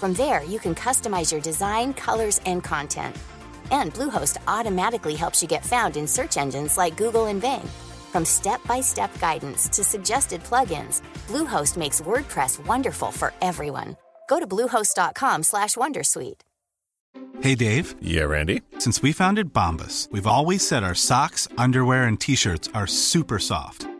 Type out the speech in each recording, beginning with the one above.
From there, you can customize your design, colors, and content. And Bluehost automatically helps you get found in search engines like Google and Bing. From step-by-step guidance to suggested plugins, Bluehost makes WordPress wonderful for everyone. Go to bluehost.com/wondersuite. Hey Dave. Yeah, Randy. Since we founded Bombus, we've always said our socks, underwear, and t-shirts are super soft.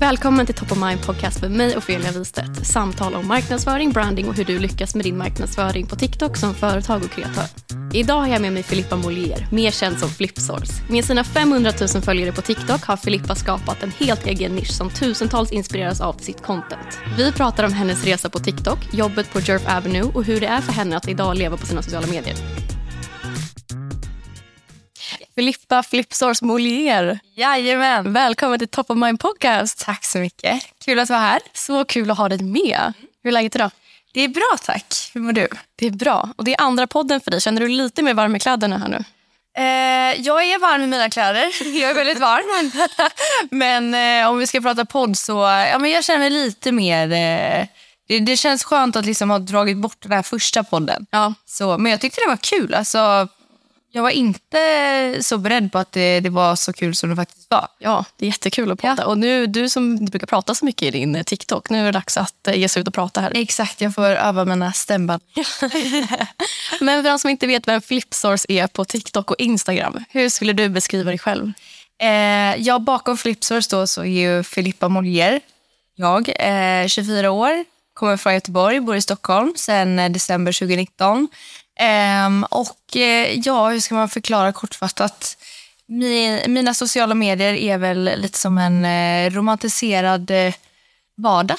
Välkommen till Top of Mind Podcast med mig Ofelia Wistedt. Samtal om marknadsföring, branding och hur du lyckas med din marknadsföring på TikTok som företag och kreatör. Idag har jag med mig Filippa Molier, mer känd som Flipsource. Med sina 500 000 följare på TikTok har Filippa skapat en helt egen nisch som tusentals inspireras av sitt content. Vi pratar om hennes resa på TikTok, jobbet på Jerf Avenue och hur det är för henne att idag leva på sina sociala medier. Filippa Flipsource Molier. Jajamän. Välkommen till Top of Mind Podcast. Tack så mycket. Kul att vara här. Så kul att ha dig med. Hur är läget idag? Det är bra tack. Hur mår du? Det är bra. Och det är andra podden för dig. Känner du lite mer varm i kläderna här nu? Eh, jag är varm i mina kläder. Jag är väldigt varm. men eh, om vi ska prata podd så ja, men jag känner mig lite mer... Eh, det, det känns skönt att liksom ha dragit bort den här första podden. Ja. Så, men jag tyckte det var kul. Alltså, jag var inte så beredd på att det, det var så kul som det faktiskt var. Ja, det är jättekul att prata. Och nu, du som brukar prata så mycket i din eh, TikTok, nu är det dags att eh, ge sig ut och prata här. Exakt, jag får öva mina stämband. Men för de som inte vet vem Flipsource är på TikTok och Instagram, hur skulle du beskriva dig själv? Eh, jag bakom Flipsource då så är ju Filippa Molier. Jag är eh, 24 år, kommer från Göteborg, bor i Stockholm sedan eh, december 2019. Eh, och eh, ja, hur ska man förklara kortfattat? Mi, mina sociala medier är väl lite som en eh, romantiserad eh, vardag.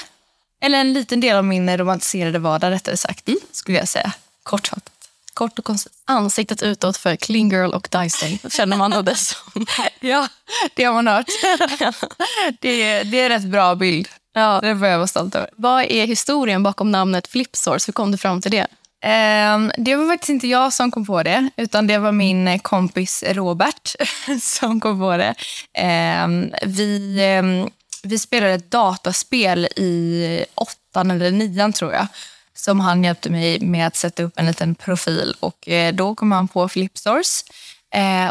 Eller en liten del av min romantiserade vardag rättare sagt, skulle jag säga. Kortfattat. Kort och koncist. Ansiktet utåt för Clean Girl och Day, känner man nog det som. Ja, det har man hört. det, är, det är en rätt bra bild. Ja. Det får jag vara stolt över. Vad är historien bakom namnet Flipsource? Hur kom du fram till det? Ehm, det var faktiskt inte jag som kom på det, utan det var min eh, kompis Robert som kom på det. Ehm, vi, ehm, vi spelade ett dataspel i åttan eller nian, tror jag som han hjälpte mig med att sätta upp en liten profil. Och eh, Då kom han på Flipstores.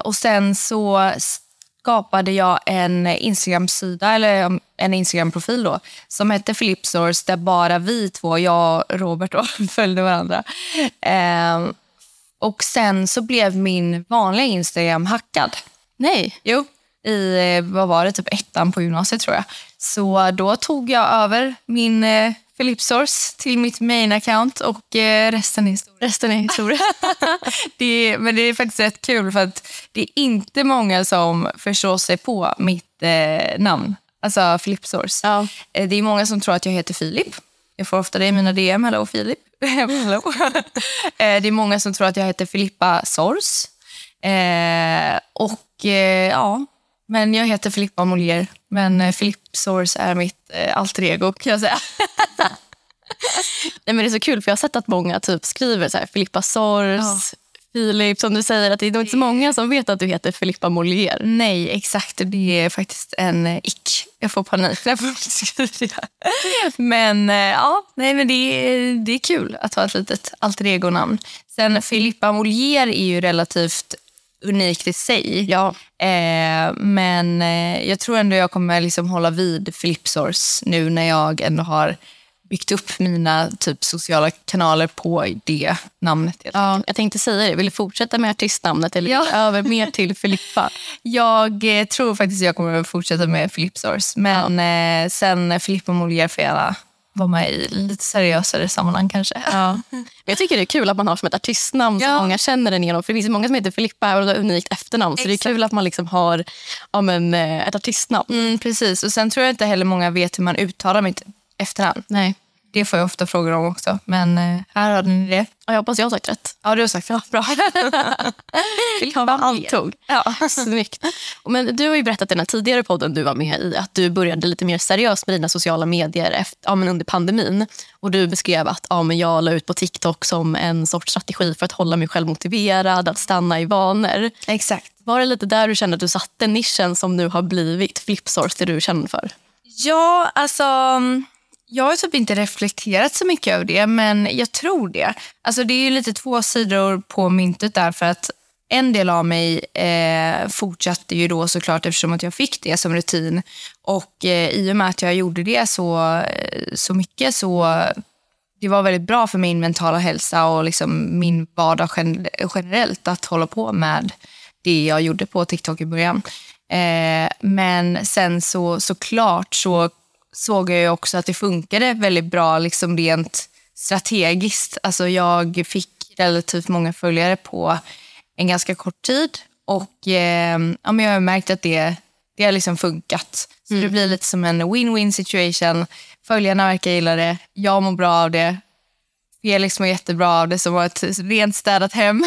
Och Sen så skapade jag en Instagram-sida, eller en Instagram-profil då, som hette Flipsource, där bara vi två, jag och Robert, då, följde varandra. Eh, och Sen så blev min vanliga Instagram hackad. Nej. Jo, i eh, vad var det, typ ettan på gymnasiet tror jag. Så då tog jag över min Flipsource till mitt main account och eh, resten är historia. Resten är historia. det är, men det är faktiskt rätt kul för att det är inte många som förstår sig på mitt eh, namn. Alltså Flipsource. Ja. Eh, det är många som tror att jag heter Filip. Jag får ofta det i mina DM. Hello Filip. Hello. Eh, det är många som tror att jag heter Filippa Sors. Eh, och eh, ja, men jag heter Filippa Molier. Men eh, Filipp Sors är mitt eh, alter ego kan jag säga. Nej, men det är så kul för jag har sett att många typ skriver så här, Filippa Sors, Ja. Filip, som du säger, att det är nog inte så många som vet att du heter Filippa Molier. Nej, exakt. Det är faktiskt en eh, ick. Jag får panik när jag skriver det. Men eh, ja, nej, men det, är, det är kul att ha ett litet alter ego-namn. Sen Filippa Molier är ju relativt unikt i sig. Ja. Eh, men eh, jag tror ändå jag kommer liksom hålla vid Flipsource nu när jag ändå har byggt upp mina typ sociala kanaler på det namnet. Ja, jag tänkte säga det. Vill du fortsätta med artistnamnet eller Ja. över mer till Filippa? Jag eh, tror faktiskt jag kommer att fortsätta med Flipsource. Men eh, sen Filippa Molier får gärna vara med i lite seriösare sammanhang kanske. Ja. Jag tycker det är kul att man har som ett artistnamn som Ja. många känner den genom. För det finns många som heter Filippa och har unikt efternamn. Så det är Exakt. kul att man liksom har ja, men, eh, ett artistnamn. Mm, precis. Och sen tror jag inte heller många vet hur man uttalar mitt efternamn. Nej. Det får jag ofta frågor om också. Men eh, här hade ni det. Ja, jag hoppas jag har sagt rätt. Ja, du har sagt det. Bra. Jag antog. Ja. Snyggt. Men du har ju berättat i den här tidigare podden du var med i att du började lite mer seriöst med dina sociala medier efter, ja, men under pandemin. Och Du beskrev att ja, men jag la ut på TikTok som en sorts strategi för att hålla mig själv motiverad, att stanna i vanor. Exakt. Var det lite där du kände att du satte nischen som nu har blivit Flipsource, det du känner för? Ja, alltså... Jag har typ inte reflekterat så mycket över det, men jag tror det. Alltså Det är ju lite två sidor på myntet där. för att En del av mig eh, fortsatte ju då såklart eftersom att jag fick det som rutin. Och eh, I och med att jag gjorde det så, eh, så mycket så det var väldigt bra för min mentala hälsa och liksom min vardag gen- generellt att hålla på med det jag gjorde på TikTok i början. Eh, men sen så såklart så såg jag också att det funkade väldigt bra liksom rent strategiskt. Alltså jag fick relativt många följare på en ganska kort tid och eh, ja, men jag har märkt att det, det har liksom funkat. Så det blir lite som en win-win situation. Följarna verkar gilla det, jag mår bra av det. Felix mår jättebra av det som har ett rent städat hem.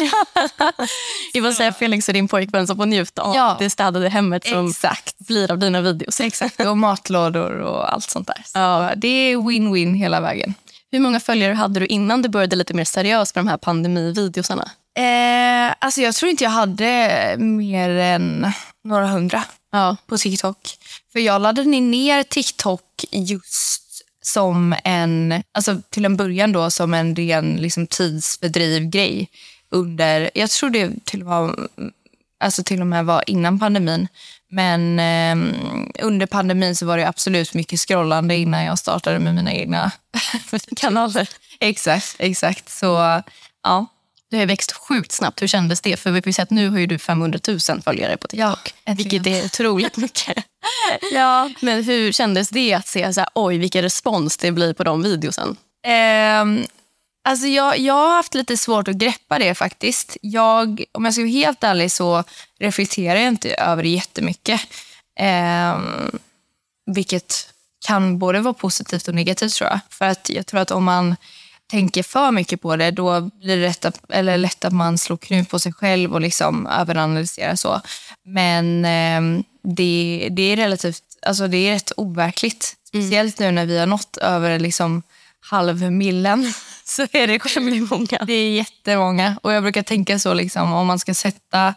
Jag vill säga Felix är din pojkvän som får njuta av Ja. det städade hemmet som Exakt. blir av dina videos. Exakt, och matlådor och allt sånt där. Så Det är win-win hela vägen. Hur många följare hade du innan du började lite mer seriöst med de här pandemivideosarna? Eh, alltså jag tror inte jag hade mer än några hundra Ja. på TikTok. För jag laddade ner TikTok just som en, alltså till en början då som en ren liksom, tidsfördrivgrej. Under, jag tror det till och, med, alltså till och med var innan pandemin. Men eh, under pandemin så var det absolut mycket scrollande innan jag startade med mina egna Kanaler. exakt, exakt. Så ja, Du har växt sjukt snabbt. Hur kändes det? För vi får ju se att nu har ju du 500 000 följare på TikTok. Ja, vilket är otroligt mycket. Ja. Men hur kändes det att se så här, oj vilken respons det blir på de videosen? Ehm, alltså jag, jag har haft lite svårt att greppa det faktiskt. Jag, om jag ska vara helt ärlig så reflekterar jag inte över det jättemycket. Ehm, vilket kan både vara positivt och negativt tror jag. För att jag tror att om man tänker för mycket på det då blir det lätt att, eller lätt att man slår knut på sig själv och liksom överanalyserar så. Men ehm, det, det är relativt, alltså det är rätt overkligt. Speciellt nu när vi har nått över liksom halvmillen så är det sjukt många. Det är jättemånga. Och jag brukar tänka så liksom om man ska sätta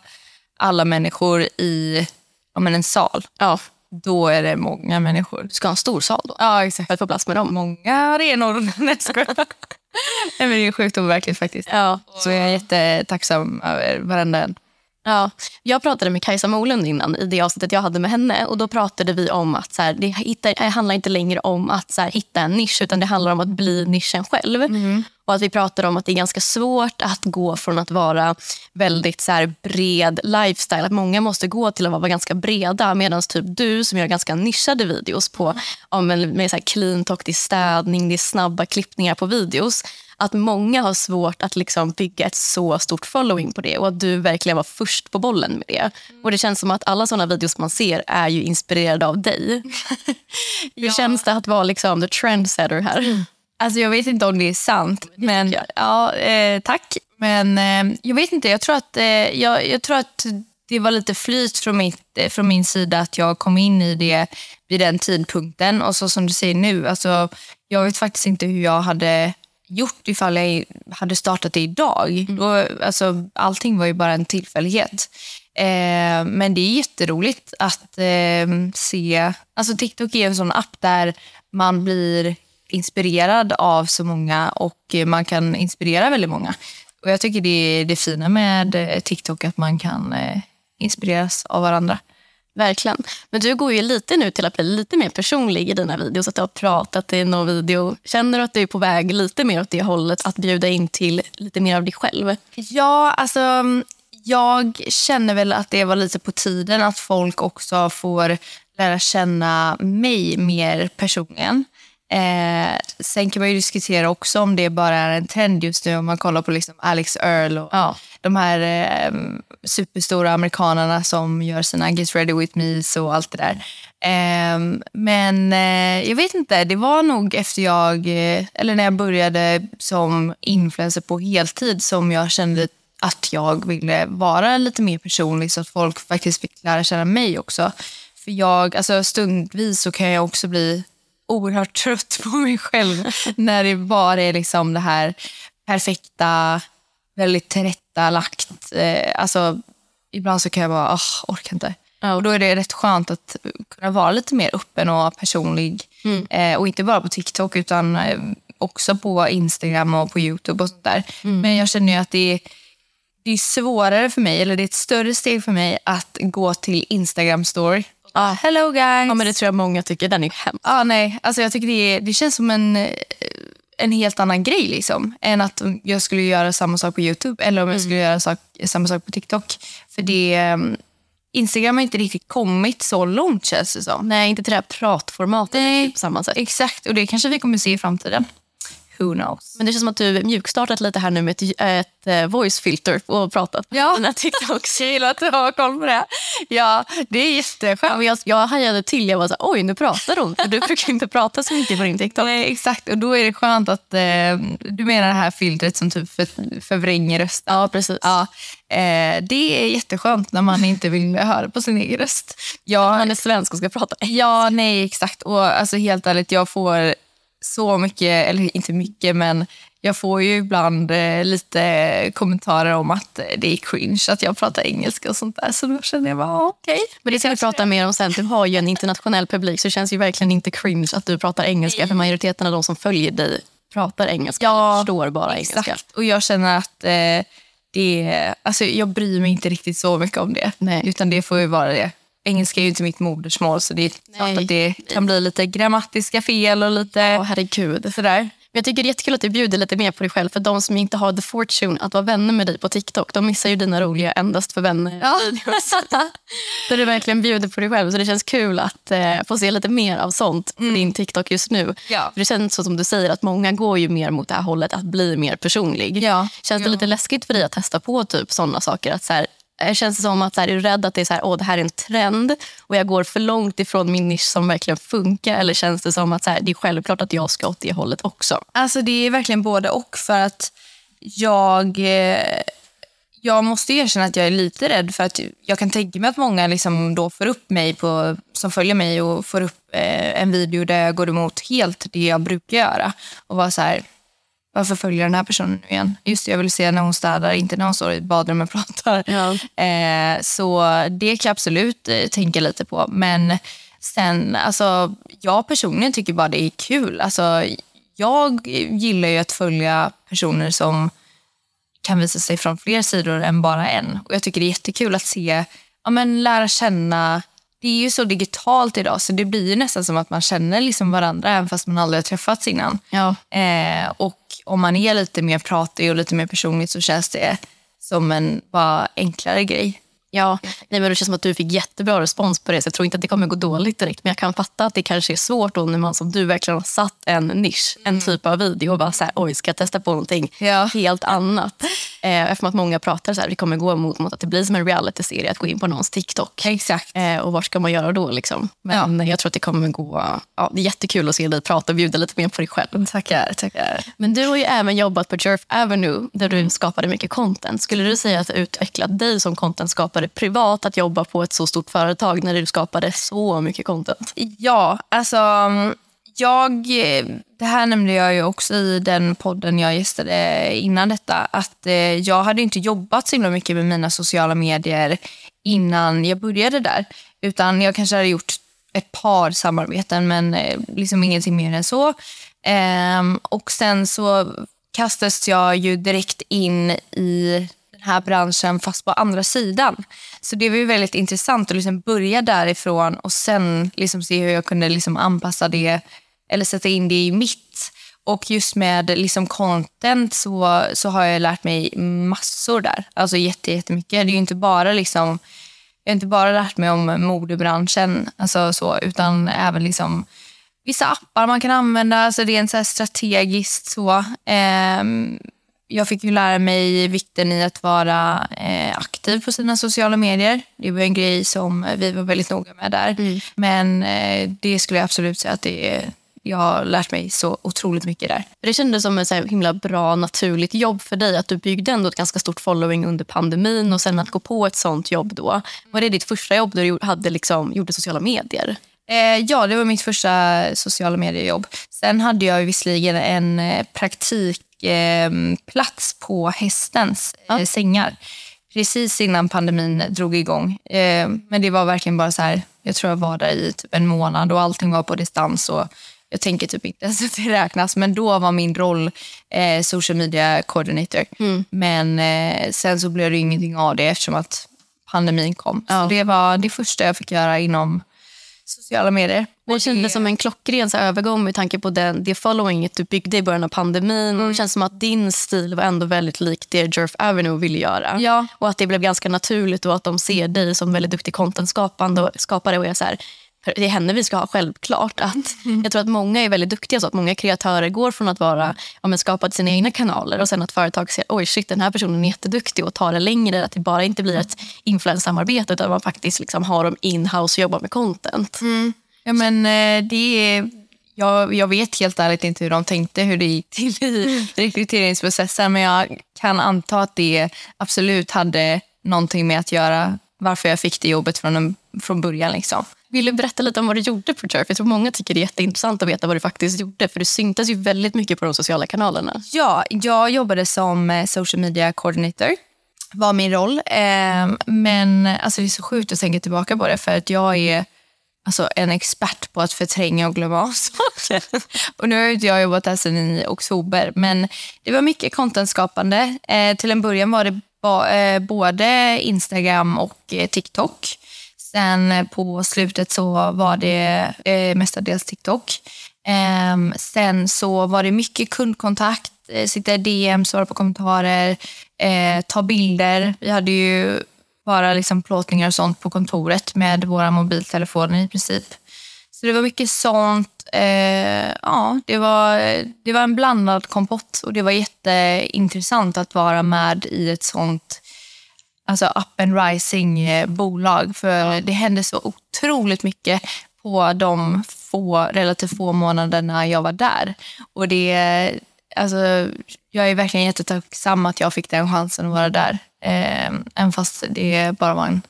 alla människor i ja, men en sal, Ja, då är det många människor. du ska ha en stor sal då Ja, exakt. för att få plats med dem. Många arenor. Nej, jag. Nej, men det är sjukt overkligt faktiskt. Ja. Så jag är jättetacksam över varenda en. Ja, jag pratade med Kajsa Molund innan i det avsnittet jag hade med henne. Och Då pratade vi om att så här, det, hittar, det handlar inte längre om att så här, hitta en nisch utan det handlar om att bli nischen själv. Och att Vi pratade om att det är ganska svårt att gå från att vara väldigt så här, bred lifestyle. Att Många måste gå till att vara ganska breda medan typ du som gör ganska nischade videos på, ja, men med så här clean talk, det är städning, det är snabba klippningar på videos att många har svårt att liksom bygga ett så stort following på det och att du verkligen var först på bollen med det. Och Det känns som att alla såna videos man ser är ju inspirerade av dig. Hur känns det att vara liksom the trendsetter här? Alltså jag vet inte om det är sant, men ja, eh, tack. Men eh, jag vet inte, jag tror, att, eh, jag, jag tror att det var lite flyt från, mitt, eh, från min sida att jag kom in i det vid den tidpunkten. Och så som du säger nu, alltså, jag vet faktiskt inte hur jag hade gjort ifall jag hade startat det idag. Mm. Då, alltså, allting var ju bara en tillfällighet. Eh, men det är jätteroligt att eh, se... Alltså TikTok är en sån app där man blir inspirerad av så många och man kan inspirera väldigt många. Och Jag tycker det är det fina med eh, TikTok, att man kan eh, inspireras av varandra. Verkligen. Men du går ju lite nu till att bli lite mer personlig i dina videos. Att du har pratat i någon video. Känner du att du är på väg lite mer åt det hållet? Att bjuda in till lite mer av dig själv? Ja, alltså jag känner väl att det var lite på tiden att folk också får lära känna mig mer personligen. Eh, sen kan man ju diskutera också om det bara är en trend just nu om man kollar på liksom Alex Earl och ja. de här eh, superstora amerikanerna som gör sina Get ready with me och allt det där. Eh, men jag vet inte, det var nog efter jag, eh, eller när jag började som influencer på heltid som jag kände att jag ville vara lite mer personlig så att folk faktiskt fick lära känna mig också. För jag, alltså stundvis så kan jag också bli oerhört trött på mig själv när det bara är liksom det här perfekta, väldigt tillrättalagt. Eh, alltså, ibland så kan jag bara, oh, orkar inte. Ja, och då är det rätt skönt att kunna vara lite mer öppen och personlig. Mm. Eh, och inte bara på TikTok utan eh, också på Instagram och på Youtube och sånt där. Mm. Men jag känner ju att det är, det är svårare för mig, eller det är ett större steg för mig att gå till Instagram story Ah, hello guys! Ja, men det tror jag många tycker. Den är hemsk. Ah, nej. Alltså, jag tycker det, det känns som en, en helt annan grej liksom, än att jag skulle göra samma sak på Youtube eller om jag mm. skulle göra sak, samma sak på TikTok. För det, um, Instagram har inte riktigt kommit så långt känns det som. Nej, inte till det här pratformatet nej, på samma sätt. Exakt, och det kanske vi kommer se i framtiden. Who knows? Men det känns som att du mjukstartat lite här nu med ett, ett uh, voice filter och pratat ja. dina TikToks. Jag gillar att du har koll på det. Ja, det är jätteskönt. jag, jag hajade till. Jag var så här, oj nu pratar hon. För du brukar inte prata så mycket på din TikTok. Nej, exakt. Och då är det skönt att eh, du menar det här filtret som typ för, förvränger rösten. Ja, precis. Ja, eh, det är jätteskönt när man inte vill höra på sin egen röst. Jag, man är svensk och ska prata. Ja, nej exakt. Och alltså helt ärligt, jag får så mycket, eller inte mycket, men jag får ju ibland eh, lite kommentarer om att det är cringe att jag pratar engelska och sånt där. Så då känner jag bara, okej. Okay. Men det ska vi prata mer om sen. Du har ju en internationell publik så det känns ju verkligen inte cringe att du pratar engelska. För majoriteten av de som följer dig pratar engelska. Ja, förstår bara exakt. engelska. Och jag känner att eh, det, alltså jag bryr mig inte riktigt så mycket om det. Nej. Utan det får ju vara det engelska är ju inte mitt modersmål så det är klart att det kan bli lite grammatiska fel och lite oh, herregud. sådär. Men jag tycker det är jättekul att du bjuder lite mer på dig själv. För de som inte har the fortune att vara vänner med dig på TikTok, de missar ju dina roliga endast för vänner ja. Där du verkligen bjuder på dig själv. Så det känns kul att eh, få se lite mer av sånt på mm. din TikTok just nu. Ja. För det känns så som du säger att många går ju mer mot det här hållet att bli mer personlig. Ja. Känns det lite läskigt för dig att testa på typ sådana saker? Att så här, Eh, känns det som att så här, är du rädd att det är så här, Åh, det här är en trend och jag går för långt ifrån min nisch som verkligen funkar? Eller känns det som att så här, det är självklart att jag ska åt det hållet också? Alltså Det är verkligen både och. för att jag... Eh, jag måste erkänna att jag är lite rädd för att jag kan tänka mig att många liksom då får upp mig på, som följer mig och får upp eh, en video där jag går emot helt det jag brukar göra. Och var så här, varför följer den här personen nu igen? Just det, jag vill se när hon städar, inte när hon står i badrummet och pratar. Ja. Eh, så det kan jag absolut eh, tänka lite på. Men sen, alltså, jag personligen tycker bara det är kul. Alltså, jag gillar ju att följa personer som kan visa sig från fler sidor än bara en. Och Jag tycker det är jättekul att se, ja, men lära känna det är ju så digitalt idag så det blir nästan som att man känner liksom varandra även fast man aldrig har träffats innan. Ja. Eh, och om man är lite mer pratig och lite mer personlig så känns det som en bara enklare grej. Ja, nej, men det känns som att du fick jättebra respons på det. Så jag tror inte att det kommer gå dåligt direkt. Men jag kan fatta att det kanske är svårt då när man som du verkligen har satt en nisch, en typ av video och bara så här, oj, ska jag testa på någonting Ja. helt annat? Eh, eftersom att många pratar så här, det kommer gå mot, mot att det blir som en realityserie att gå in på någons TikTok. Exakt. Eh, och vad ska man göra då? Liksom? Men jag tror att det kommer gå... Ja, det är jättekul att se dig prata och bjuda lite mer på dig själv. Tackar, tackar. Men du har ju även jobbat på Jerf Avenue där du skapade mycket content. Skulle du säga att det utvecklat dig som contentskapare privat att jobba på ett så stort företag när du skapade så mycket content? Ja, alltså mm, jag, det här nämnde jag ju också i den podden jag gästade innan detta, att eh, jag hade inte jobbat så himla mycket med mina sociala medier innan jag började där, utan jag kanske hade gjort ett par samarbeten men eh, liksom ingenting mer än så. Ehm, och sen så kastades jag ju direkt in i här branschen fast på andra sidan. Så det var ju väldigt intressant att liksom börja därifrån och sen liksom se hur jag kunde liksom anpassa det eller sätta in det i mitt. Och just med liksom content så, så har jag lärt mig massor där. Alltså jätte, jättemycket. Det är ju inte bara liksom, jag har inte bara lärt mig om modebranschen alltså så, utan även liksom vissa appar man kan använda, alltså rent så här strategiskt. så. Ehm, jag fick ju lära mig vikten i att vara eh, aktiv på sina sociala medier. Det var en grej som vi var väldigt noga med där. Men eh, det skulle jag absolut säga att det är, jag har lärt mig så otroligt mycket där. Det kändes som ett så himla bra, naturligt jobb för dig. Att du byggde ändå ett ganska stort following under pandemin och sen att gå på ett sånt jobb då. Var det ditt första jobb där du hade liksom, gjorde sociala medier? Eh, ja, det var mitt första sociala mediejobb. Sen hade jag visserligen en eh, praktikplats på Hästens eh, sängar precis innan pandemin drog igång. Eh, men det var verkligen bara så här, jag tror jag var där i typ en månad och allting var på distans. Och jag tänker typ inte ens att det räknas, men då var min roll eh, social media coordinator. Men eh, sen så blev det ingenting av det eftersom att pandemin kom. Så det var det första jag fick göra inom sociala medier. Det kändes som en klockren så övergång med tanke på den, det followinget du byggde i början av pandemin. Och det känns som att din stil var ändå väldigt lik det Jerf Avenue ville göra. Ja. Och att det blev ganska naturligt och att de ser dig som väldigt duktig contentskapande och skapare och är så här, det är henne vi ska ha självklart. Att, Jag tror att många är väldigt duktiga så att många kreatörer går från att vara ja, men sina egna kanaler och sen att företag ser oj shit den här personen är jätteduktig och tar det längre. Att det bara inte blir ett influensamarbete utan man faktiskt liksom har dem in-house och jobbar med content. Ja, men eh, det är... Jag, jag vet helt ärligt inte hur de tänkte, hur det gick till i rekryteringsprocessen. Men jag kan anta att det absolut hade någonting med att göra varför jag fick det jobbet från, en, från början. Liksom. Vill du berätta lite om vad du gjorde på Turf? Jag tror många tycker det är jätteintressant att veta vad du faktiskt gjorde. För du syntes ju väldigt mycket på de sociala kanalerna. Ja, jag jobbade som eh, social media coordinator var min roll. Ehm, men alltså, det är så sjukt att tänka tillbaka på det för att jag är alltså, en expert på att förtränga och glömma av saker. och nu har inte jag jobbat här sedan i oktober men det var mycket contentskapande. Eh, till en början var det eh, både Instagram och TikTok. Sen eh, på slutet så var det eh, mestadels TikTok. Eh, sen så var det mycket kundkontakt, eh, sitta i DM, svara på kommentarer, eh, ta bilder. Vi hade ju bara liksom plåtningar och sånt på kontoret med våra mobiltelefoner i princip. Så det var mycket sånt. Eh, ja, det var, det var en blandad kompott och det var jätteintressant att vara med i ett sånt alltså up and rising eh, bolag. För det hände så otroligt mycket på de få, relativt få månaderna jag var där. Och det, alltså, jag är verkligen jättetacksam att jag fick den chansen att vara där. Eh, även fast det bara var en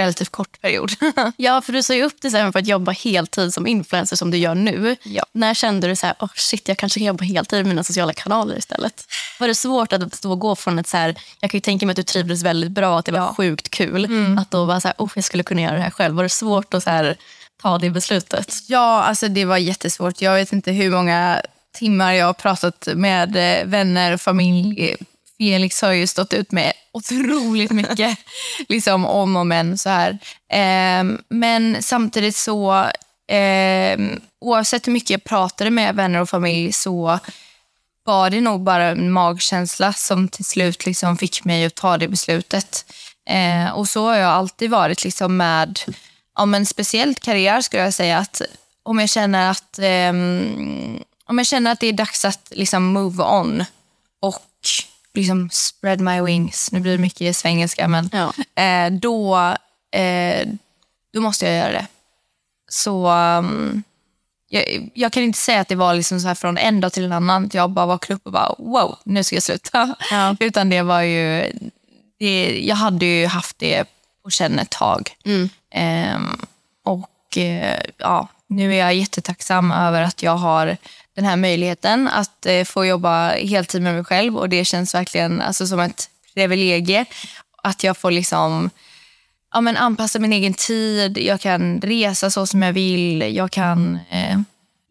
relativt kort period. Ja, för du sa ju upp dig sen för att jobba heltid som influencer som du gör nu. Ja. När kände du så här, oh shit, jag kanske kan jobba heltid med mina sociala kanaler istället? Var det svårt att och gå från ett så här, jag kan ju tänka mig att du trivdes väldigt bra, att det var sjukt kul, att då vara så här, oh, jag skulle kunna göra det här själv. Var det svårt att så här, ta det beslutet? Ja, alltså det var jättesvårt. Jag vet inte hur många timmar jag har pratat med eh, vänner och familj. Felix har ju stått ut med otroligt mycket liksom om och men. Så här. Ehm, men samtidigt så, ehm, oavsett hur mycket jag pratade med vänner och familj så var det nog bara en magkänsla som till slut liksom fick mig att ta det beslutet. Eh, och så har jag alltid varit liksom med, ja, men speciellt karriär skulle jag säga, att om jag känner att, eh, om jag känner att det är dags att liksom move on och liksom spread my wings, nu blir det mycket svengelska, men Ja. eh, då, eh, då måste jag göra det. Så um, jag, jag kan inte säga att det var liksom så här från en dag till en annan. att Jag bara vaknade upp och bara wow, nu ska jag sluta. Ja. Utan det var ju, det, jag hade ju haft det på känn ett tag. Ehm, och eh, ja, nu är jag jättetacksam över att jag har den här möjligheten att eh, få jobba heltid med mig själv och det känns verkligen alltså, som ett privilegie att jag får liksom ja, men anpassa min egen tid, jag kan resa så som jag vill, jag kan eh,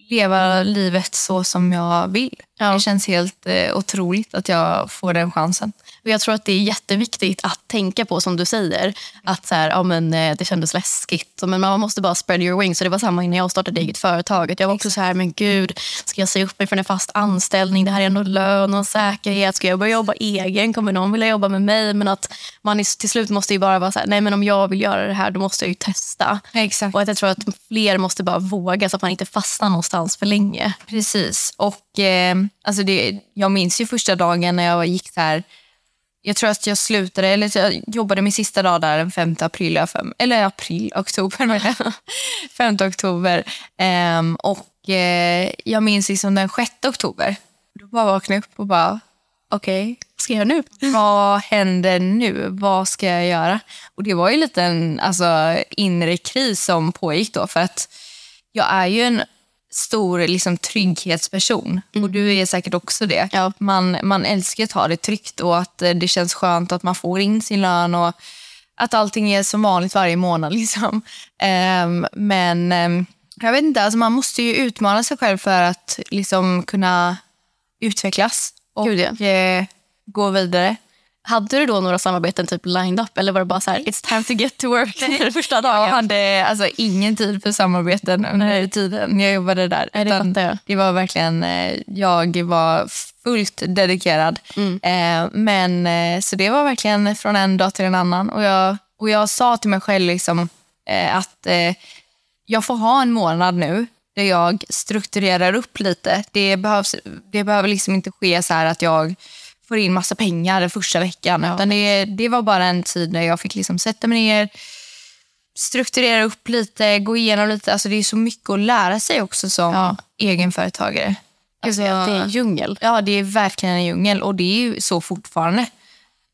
leva livet så som jag vill. Det känns helt eh, otroligt att jag får den chansen. Och jag tror att det är jätteviktigt att tänka på som du säger. Att så här, ja, men, eh, det kändes läskigt. Men man måste bara spread your wings. Så det var samma innan jag startade eget företag. Jag var också så här, men gud, ska jag säga upp mig från en fast anställning? Det här är ändå lön och säkerhet. Ska jag börja jobba egen? Kommer någon vilja jobba med mig? Men att man till slut måste ju bara vara så här, nej men om jag vill göra det här då måste jag ju testa. Exakt. Och att jag tror att fler måste bara våga så att man inte fastnar någonstans för länge. Precis. Och eh, alltså det, Jag minns ju första dagen när jag gick där. Jag tror att jag slutade, eller jag jobbade min sista dag där den 5 april. fem- Eller april, oktober menar jag. 5 oktober. Um, och eh, jag minns liksom den 6 oktober. Då bara vaknade jag upp och bara, okej. Vad ska jag göra nu? Vad händer nu? Vad ska jag göra? Och Det var ju lite en alltså, inre kris som pågick då. För att jag är ju en stor liksom, trygghetsperson. Och du är säkert också det. Ja. Man, man älskar att ha det tryggt och att eh, det känns skönt att man får in sin lön och att allting är som vanligt varje månad. Liksom. Ehm, men ehm, jag vet inte, alltså, man måste ju utmana sig själv för att liksom, kunna utvecklas och eh, gå vidare. Hade du då några samarbeten typ lined up eller var det bara så här, it's time to get to work första dagen? Jag hade alltså ingen tid för samarbeten under tiden jag jobbade där. Nej, det det var verkligen, eh, jag var fullt dedikerad. Mm. Eh, Men, eh, så det var verkligen från en dag till en annan. Och jag, och jag sa till mig själv liksom, eh, att eh, jag får ha en månad nu där jag strukturerar upp lite. Det, behövs, det behöver liksom inte ske så här att jag får in massa pengar den första veckan. Utan det, det var bara en tid där jag fick liksom sätta mig ner, strukturera upp lite, gå igenom lite. Alltså det är så mycket att lära sig också som Ja. egenföretagare. Alltså, Det är en djungel. Ja, det är verkligen en djungel och det är ju så fortfarande.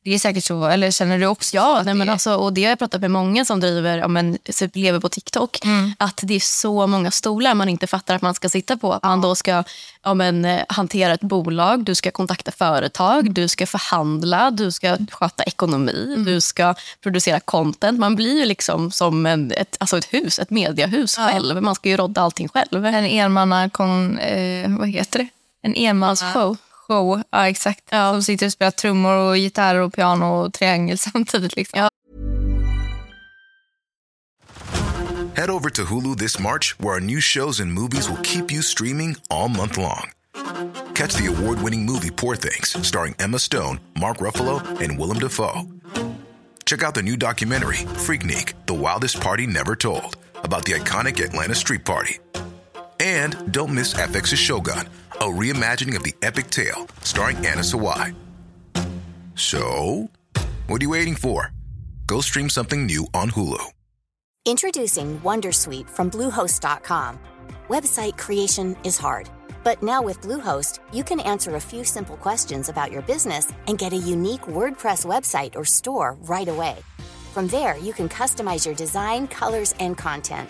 Det är säkert så, eller känner du också? Ja, nej, men alltså, och det har jag pratat med många som driver, ja, men, typ lever på TikTok. Att det är så många stolar man inte fattar att man ska sitta på. Han då ska ja, men, eh, hantera ett bolag, du ska kontakta företag, du ska förhandla, du ska sköta ekonomi, du ska producera content. Man blir ju liksom som en, ett, alltså ett hus, ett mediehus själv. Man ska ju rodda allting själv. En enmanna kon, eh, vad heter det? En enmansshow. Show, ja exakt. Som sitter och spelar trummor och gitarr och piano och triangel samtidigt. Liksom. Head over to Hulu this March, where our new shows and movies will keep you streaming all month long. Catch the award winning movie Poor Things, starring Emma Stone, Mark Ruffalo, and Willem Dafoe. Check out the new documentary, Freaknik The Wildest Party Never Told, about the iconic Atlanta Street Party. And don't miss FX's Shogun, a reimagining of the epic tale, starring Anna Sawai. So, what are you waiting for? Go stream something new on Hulu. Introducing Wondersuite from Bluehost.com. Website creation is hard, but now with Bluehost, you can answer a few simple questions about your business and get a unique WordPress website or store right away. From there, you can customize your design, colors, and content.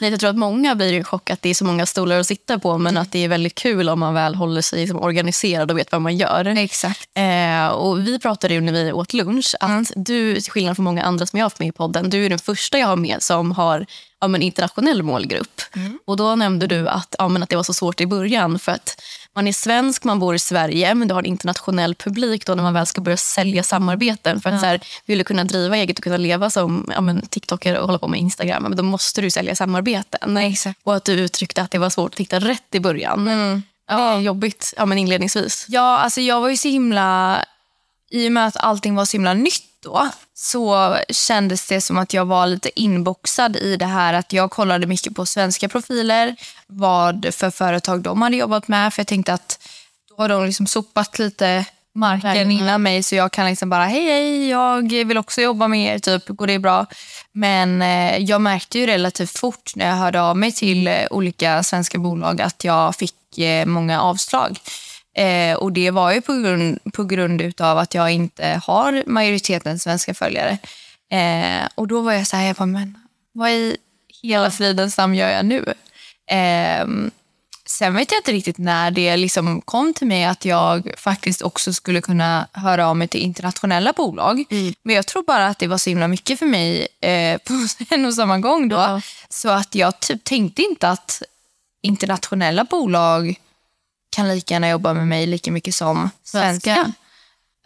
Nej, jag tror att många blir i chock att det är så många stolar att sitta på men att det är väldigt kul om man väl håller sig liksom organiserad och vet vad man gör. Exakt. Eh, och vi pratade ju när vi åt lunch att du, till skillnad från många andra som jag har haft med i podden, du är den första jag har med som har ja, men internationell målgrupp. Och då nämnde du att, ja, men att det var så svårt i början för att man är svensk, man bor i Sverige men du har en internationell publik då när man väl ska börja sälja samarbeten. För att så här, vill du kunna driva eget och kunna leva som ja, men, TikToker och hålla på med Instagram, men då måste du sälja samarbeten. Exakt. Och att du uttryckte att det var svårt att hitta rätt i början. Mm. Ja, jobbigt ja, men inledningsvis. Ja, alltså jag var ju så himla... I och med att allting var så himla nytt då så kändes det som att jag var lite inboxad i det här att jag kollade mycket på svenska profiler, vad för företag de hade jobbat med. För jag tänkte att då har de liksom sopat lite marken Verkligen. innan mig så jag kan liksom bara hej, hej, jag vill också jobba med er, typ, går det bra? Men eh, jag märkte ju relativt fort när jag hörde av mig till eh, olika svenska bolag att jag fick eh, många avslag. Eh, och det var ju på grund, på grund utav att jag inte har majoriteten svenska följare. Eh, och då var jag så här, jag bara, men vad i hela fridens namn gör jag nu? Eh, sen vet jag inte riktigt när det liksom kom till mig att jag faktiskt också skulle kunna höra av mig till internationella bolag. Men jag tror bara att det var så himla mycket för mig eh, på en och samma gång då. Ja. Så att jag typ tänkte inte att internationella bolag kan lika gärna jobba med mig lika mycket som svenska. Svenska.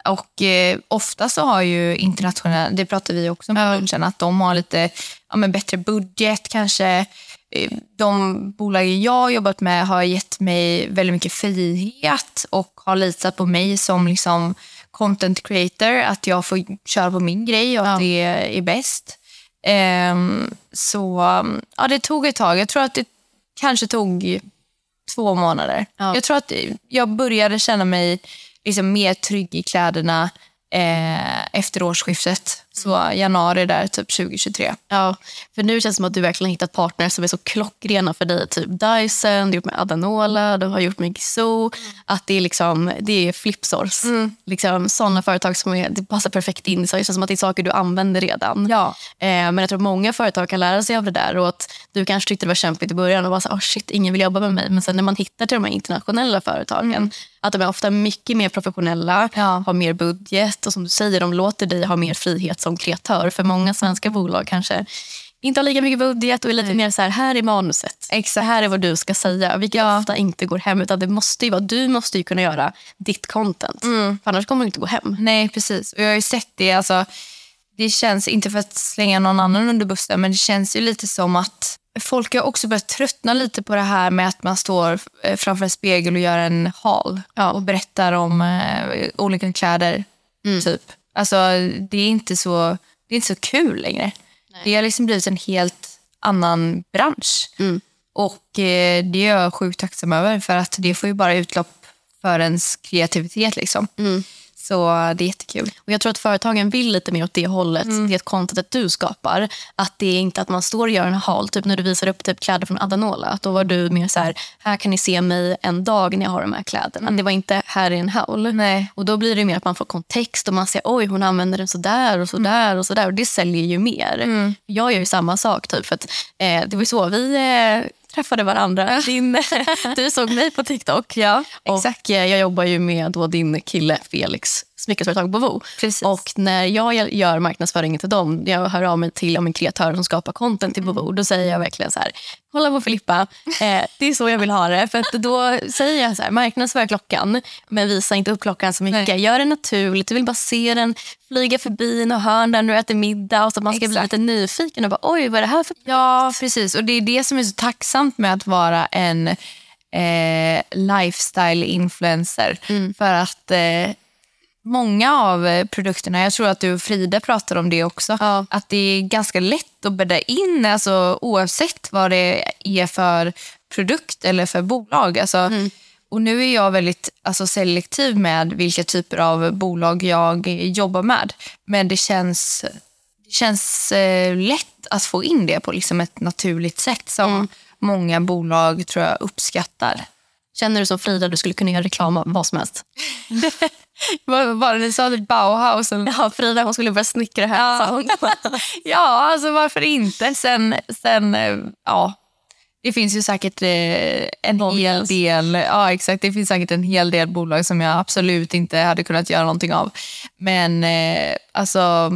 Och eh, ofta så har ju internationella, det pratar vi också om på lunchen, att de har lite ja, men bättre budget kanske. Eh, De bolag jag har jobbat med har gett mig väldigt mycket frihet och har litat på mig som liksom content creator, att jag får köra på min grej och att det är bäst. Ehm, så ja, det tog ett tag. Jag tror att det kanske tog två månader. Ja. Jag tror att jag började känna mig liksom mer trygg i kläderna eh, efter årsskiftet. Så januari där, typ 2023. Ja, för nu känns det som att du verkligen hittat partners som är så klockrena för dig. Typ Dyson, du har gjort med Adanola, du har gjort med Gizou. Att det är, liksom, det är flipsors. Liksom, sådana företag som är, det passar perfekt in. Så det känns som att det är saker du använder redan. Ja. Eh, men jag tror att många företag kan lära sig av det där. Och att du kanske tyckte det var kämpigt i början och bara så, oh shit, ingen vill jobba med mig. Men sen när man hittar till de här internationella företagen, att de är ofta mycket mer professionella, Ja. har mer budget och som du säger, de låter dig ha mer frihet som kreatör. För många svenska bolag kanske inte har lika mycket budget och är lite mer så här, här är manuset. Exakt. Här är vad du ska säga, vilket ofta inte går hem. Utan det måste ju vara, du måste ju kunna göra ditt content. För annars kommer det inte gå hem. Nej, precis. Och jag har ju sett det. Alltså, det känns, inte för att slänga någon annan under bussen, men det känns ju lite som att folk har också börjat tröttna lite på det här med att man står eh, framför en spegel och gör en haul och berättar om eh, olika kläder. Typ. Alltså, det är inte så, det är inte så kul längre. Det har liksom blivit en helt annan bransch. Och eh, det är jag sjukt tacksam över för att det får ju bara utlopp för ens kreativitet. Liksom. Så det är jättekul. Och jag tror att företagen vill lite mer åt det hållet, det contentet du skapar. Att det är inte att man står och gör en haul, typ när du visar upp typ kläder från Adanola. Att då var du mer så här, här kan ni se mig en dag när jag har de här kläderna. Det var inte, här är en haul. Nej. Och då blir det mer att man får kontext och man ser, oj hon använder den så där och så där och så där. Och det säljer ju mer. Jag gör ju samma sak typ. För att, eh, det var ju så vi eh, träffade varandra. Din, du såg mig på TikTok. Ja, och eh, jag jobbar ju med då din kille Felix smyckesföretag Bovo. Precis. Och när jag gör marknadsföringen till dem, jag hör av mig till om en kreatör som skapar content till Bovo, då säger jag verkligen så här, kolla på Filippa, eh, det är så jag vill ha det. För då säger jag så här, marknadsför klockan, men visa inte upp klockan så mycket. Nej. Gör det naturligt, du vill bara se den flyga förbi en hörn där när du äter middag och så att man ska bli Exakt. lite nyfiken och bara, oj vad är det här för Ja, precis. Och det är det som är så tacksamt med att vara en eh, lifestyle-influencer. För att eh, många av eh, produkterna, jag tror att du och Frida pratar om det också, Ja. att det är ganska lätt att bädda in alltså, oavsett vad det är för produkt eller för bolag. Alltså, Och nu är jag väldigt alltså, selektiv med vilka typer av bolag jag jobbar med. Men det känns, det känns eh, lätt att få in det på liksom, ett naturligt sätt som många bolag tror jag uppskattar. Känner du som Frida du skulle kunna göra reklam av vad som helst? Vad var det ni sa? Typ Bauhaus? Ja, Frida hon skulle börja snickra här. Ja. Ja, alltså varför inte? Sen, sen eh, ja, det finns ju säkert eh, en hel del, ja exakt, det finns säkert en hel del bolag som jag absolut inte hade kunnat göra någonting av. Men eh, alltså,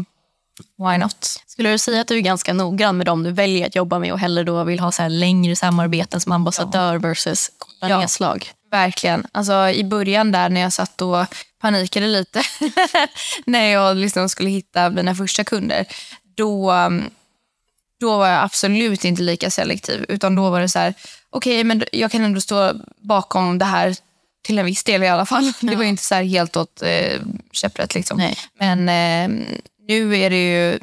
why not? Skulle du säga att du är ganska noggrann med dem du väljer att jobba med och hellre då vill ha så längre samarbeten som ambassadör versus korta Ja. nedslag? Verkligen. Alltså, I början där när jag satt och panikade lite när jag liksom skulle hitta mina första kunder, då, um, då var jag absolut inte lika selektiv. Utan då var det så här, okej, okay, men jag kan ändå stå bakom det här till en viss del i alla fall. Ja. Det var inte så helt åt eh, käpprätt. Liksom. Men eh, nu är det ju,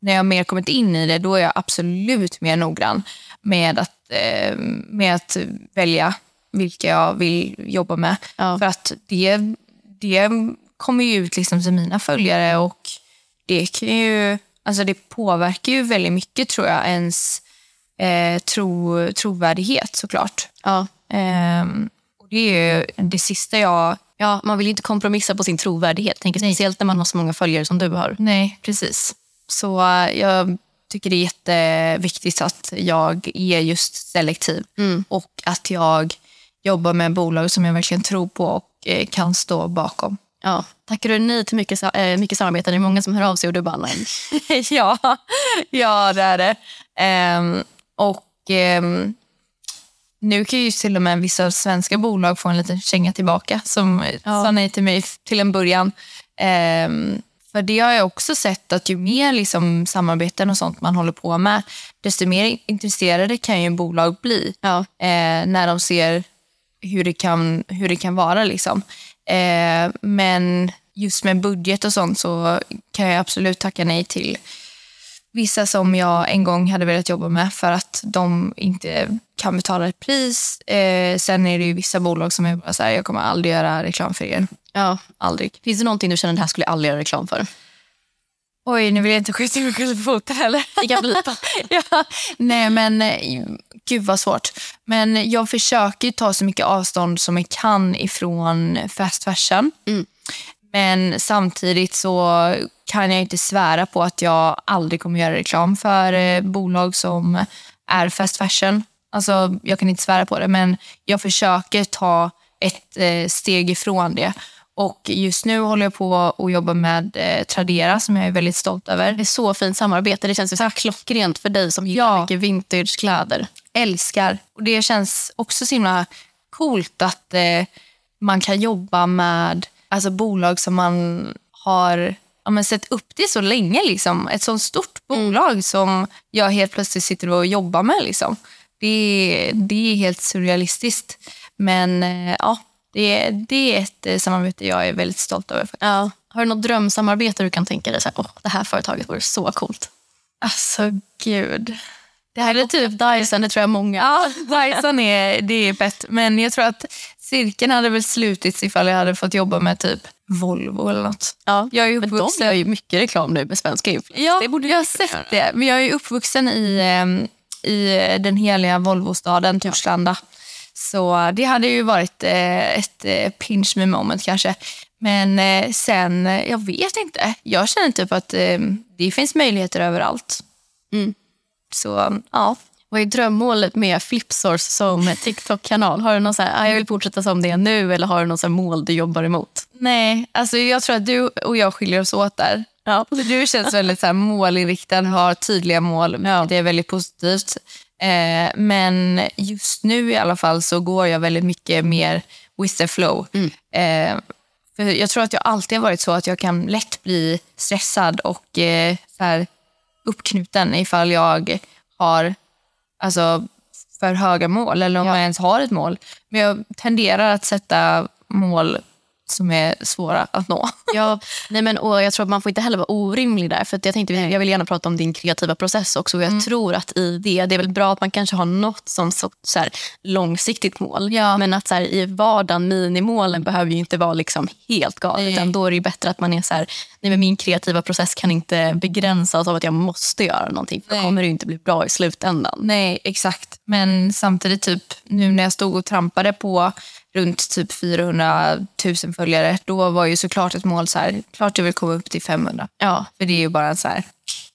när jag mer kommit in i det, då är jag absolut mer noggrann med att, eh, med att välja vilka jag vill jobba med. Ja. För att det, det kommer ju ut liksom till mina följare och det kan ju, alltså det påverkar ju väldigt mycket tror jag, ens eh, tro, trovärdighet såklart. Ja. Eh, och det är ju det sista jag... Ja, man vill inte kompromissa på sin trovärdighet, tänker speciellt när man har så många följare som du har. Nej, precis. Så eh, jag tycker det är jätteviktigt att jag är just selektiv mm. och att jag jobbar med bolag som jag verkligen tror på och eh, kan stå bakom. Ja. Tackar du nej till mycket, äh, mycket samarbete? Det är många som hör av sig och du bara nej. ja, ja, det är det. Um, och um, nu kan ju till och med vissa svenska bolag få en liten känga tillbaka som ja. sa nej till mig till en början. Um, för det har jag också sett att ju mer liksom samarbeten och sånt man håller på med, desto mer intresserade kan ju bolag bli ja. eh, när de ser hur det kan, hur det kan vara. Liksom. Eh, men just med budget och sånt så kan jag absolut tacka nej till vissa som jag en gång hade velat jobba med för att de inte kan betala ett pris. Eh, sen är det ju vissa bolag som är bara så här, jag kommer aldrig göra reklam för er. Ja, aldrig. Finns det någonting du känner att det här skulle jag aldrig göra reklam för? Oj, nu vill jag inte skjuta mig själv på foten heller. Det kan blipa. ja. Nej, men eh, gud vad svårt. Men jag försöker ta så mycket avstånd som jag kan ifrån fast fashion. Mm. Men samtidigt så kan jag inte svära på att jag aldrig kommer göra reklam för eh, bolag som är fast fashion. Alltså, jag kan inte svära på det, men jag försöker ta ett eh, steg ifrån det. Och just nu håller jag på att jobba med eh, Tradera som jag är väldigt stolt över. Det är så fint samarbete. Det känns ju så klockrent för dig som gillar ja. mycket vintagekläder. Älskar. Och det känns också så himla coolt att eh, man kan jobba med alltså, bolag som man har ja, men sett upp till så länge. Liksom. Ett så stort mm. bolag som jag helt plötsligt sitter och jobbar med. Liksom. Det, det är helt surrealistiskt. Men eh, ja, det, det är ett eh, samarbete jag är väldigt stolt över. Ja. Har du något drömsamarbete du kan tänka dig? Så här, oh, det här företaget vore så coolt. Alltså, gud. Det här är typ Dyson, det tror jag många. Ja, Dyson är, det är fett. Men jag tror att cirkeln hade väl slutits ifall jag hade fått jobba med typ Volvo eller något. Ja, jag är uppvuxen... Men de gör ju mycket reklam nu med svenska influencers. Ja, det borde jag har sett det. Men jag är uppvuxen i, ehm, i den heliga Volvostaden Torslanda. Ja. Så det hade ju varit eh, ett eh, pinch me moment kanske. Men eh, sen, jag vet inte. Jag känner typ att det finns möjligheter överallt. Mm. Så ja. Vad är drömmålet med Flipsource som TikTok-kanal? Har du någon så här, ah, jag vill fortsätta som det är nu eller har du något mål du jobbar emot? Nej, alltså jag tror att du och jag skiljer oss åt där. Ja. Du känns väldigt så här målinriktad, har tydliga mål. Ja. Det är väldigt positivt. Eh, men just nu i alla fall så går jag väldigt mycket mer with the flow. Mm. Eh, för jag tror att jag alltid har varit så att jag kan lätt bli stressad och eh, så här uppknuten ifall jag har alltså, för höga mål eller om ja. jag ens har ett mål. Men jag tenderar att sätta mål som är svåra att nå. Ja, nej men, och jag tror att man får inte heller vara orimlig där. För jag, tänkte, jag vill gärna prata om din kreativa process också. Och jag mm. tror att i det, det är väl bra att man kanske har något som så, så här, långsiktigt mål. Ja. Men att så här, i vardagen, minimålen behöver ju inte vara liksom helt galet. Utan då är det bättre att man är så här, nej men min kreativa process kan inte begränsas av att jag måste göra någonting. För då kommer det inte bli bra i slutändan. Nej, exakt. Men samtidigt, typ nu när jag stod och trampade på runt typ 400 000 följare, då var ju såklart ett mål så här, klart jag vill komma upp till 500. Ja. För det är ju bara så här,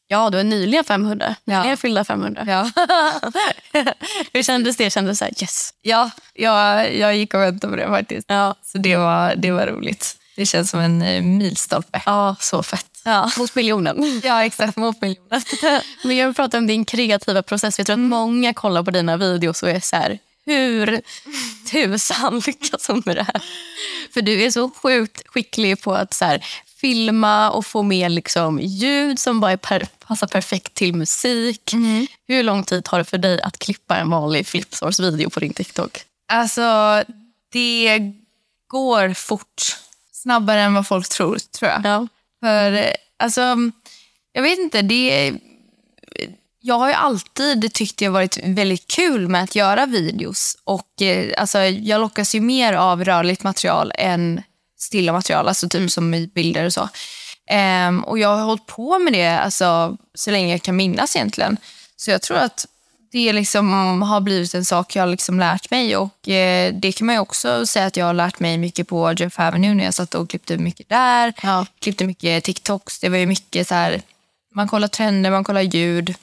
Ja, du är nyligen 500. Nyligen ja. fyllda 500. Ja. Hur kändes det? Kändes så här, yes. Ja, jag, jag gick och väntade på det faktiskt. Ja. Så det var, det var roligt. Det känns som en eh, milstolpe. Ja, så fett. Ja. Mot miljonen. Ja, exakt. Mot miljonen. Men jag vill prata om din kreativa process. Jag tror att många kollar på dina videos och är så här, hur tusan lyckas hon med det här? För du är så sjukt skicklig på att så här, filma och få med liksom ljud som bara per, passar perfekt till musik. Hur lång tid tar det för dig att klippa en vanlig Flipsource-video på din TikTok? Alltså, det går fort. Snabbare än vad folk tror, tror jag. Ja. För, alltså, jag vet inte, det... Jag har ju alltid tyckt det har varit väldigt kul med att göra videos. Och eh, alltså, Jag lockas ju mer av rörligt material än stilla material, alltså typ som i bilder och så. Ehm, och jag har hållit på med det alltså, så länge jag kan minnas egentligen. Så jag tror att det liksom har blivit en sak jag har liksom lärt mig. Och eh, Det kan man ju också säga att jag har lärt mig mycket på Jeff Avenue när jag satt och klippte mycket där. Ja. Klippte mycket TikToks. Det var ju mycket så här, man kollar trender, man kollar ljud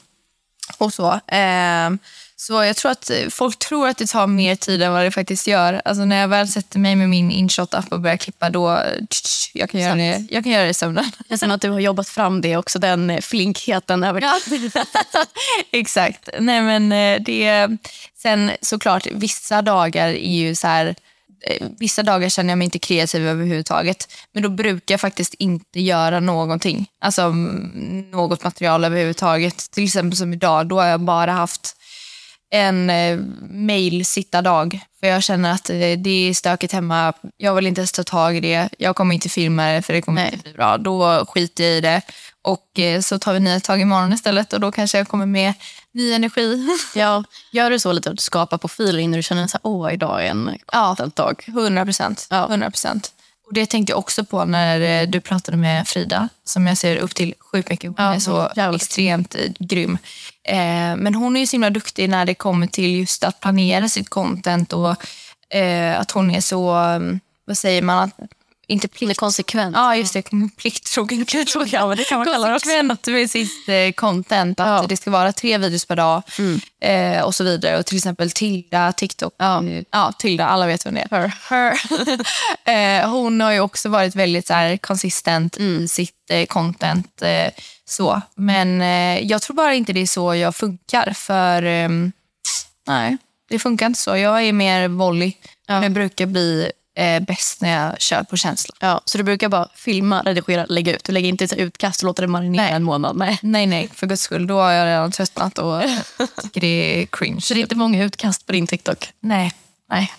och så. Ehm, så jag tror att folk tror att det tar mer tid än vad det faktiskt gör. Alltså när jag väl sätter mig med min InShot-app och börjar klippa då, tsch, jag kan göra det, jag kan göra det i sömnen. Jag känner att du har jobbat fram det också, den eh, flinkheten. Över Ja. Exakt. Nej, men eh, det, sen såklart, vissa dagar är ju så här... eh, Vissa dagar känner jag mig inte kreativ överhuvudtaget. Men då brukar jag faktiskt inte göra någonting. Alltså mm, något material överhuvudtaget. Till exempel som idag, då har jag bara haft en eh, mail-sitta-dag. För jag känner att eh, det är stökigt hemma. Jag vill inte ens ta tag i det. Jag kommer inte filma det för det kommer inte bli bra. Då skiter jag i det. Och eh, så tar vi nya tag imorgon istället och då kanske jag kommer med ny energi. Ja, gör du så lite att du skapar profiler innan du känner att åh, idag är en content-dag? 100 procent. 100 procent. Och det tänkte jag också på när eh, du pratade med Frida, som jag ser upp till sjukt mycket. Hon Ja, är så jävligt. extremt eh, grym. Eh, men hon är ju så himla duktig när det kommer till just att planera sitt content och eh, att hon är så, um, vad säger man, att, inte plikt. konsekvent. Ja, just det. Plikttrogen. Ja, men det kan man kalla det också. Konsekvent med sitt eh, content. Att Ja. det ska vara tre videos per dag eh, och så vidare. Och till exempel Tilda, TikTok. Ja. ja Tilda, alla vet vem det är. Her. eh, hon har ju också varit väldigt så här, konsistent i sitt eh, content. Eh, så. Men eh, jag tror bara inte det är så jag funkar. För ehm, nej, det funkar inte så. Jag är mer volley. Jag brukar bli eh, bäst när jag kör på känsla. Ja, så du brukar bara filma, redigera, lägga ut. Du lägger inte ett utkast och låter det marinera Nej. en månad. Nej. Nej, nej, för guds skull. Då har jag redan tröttnat och tycker det är cringe. Så det är inte många utkast på din TikTok? Nej, nej.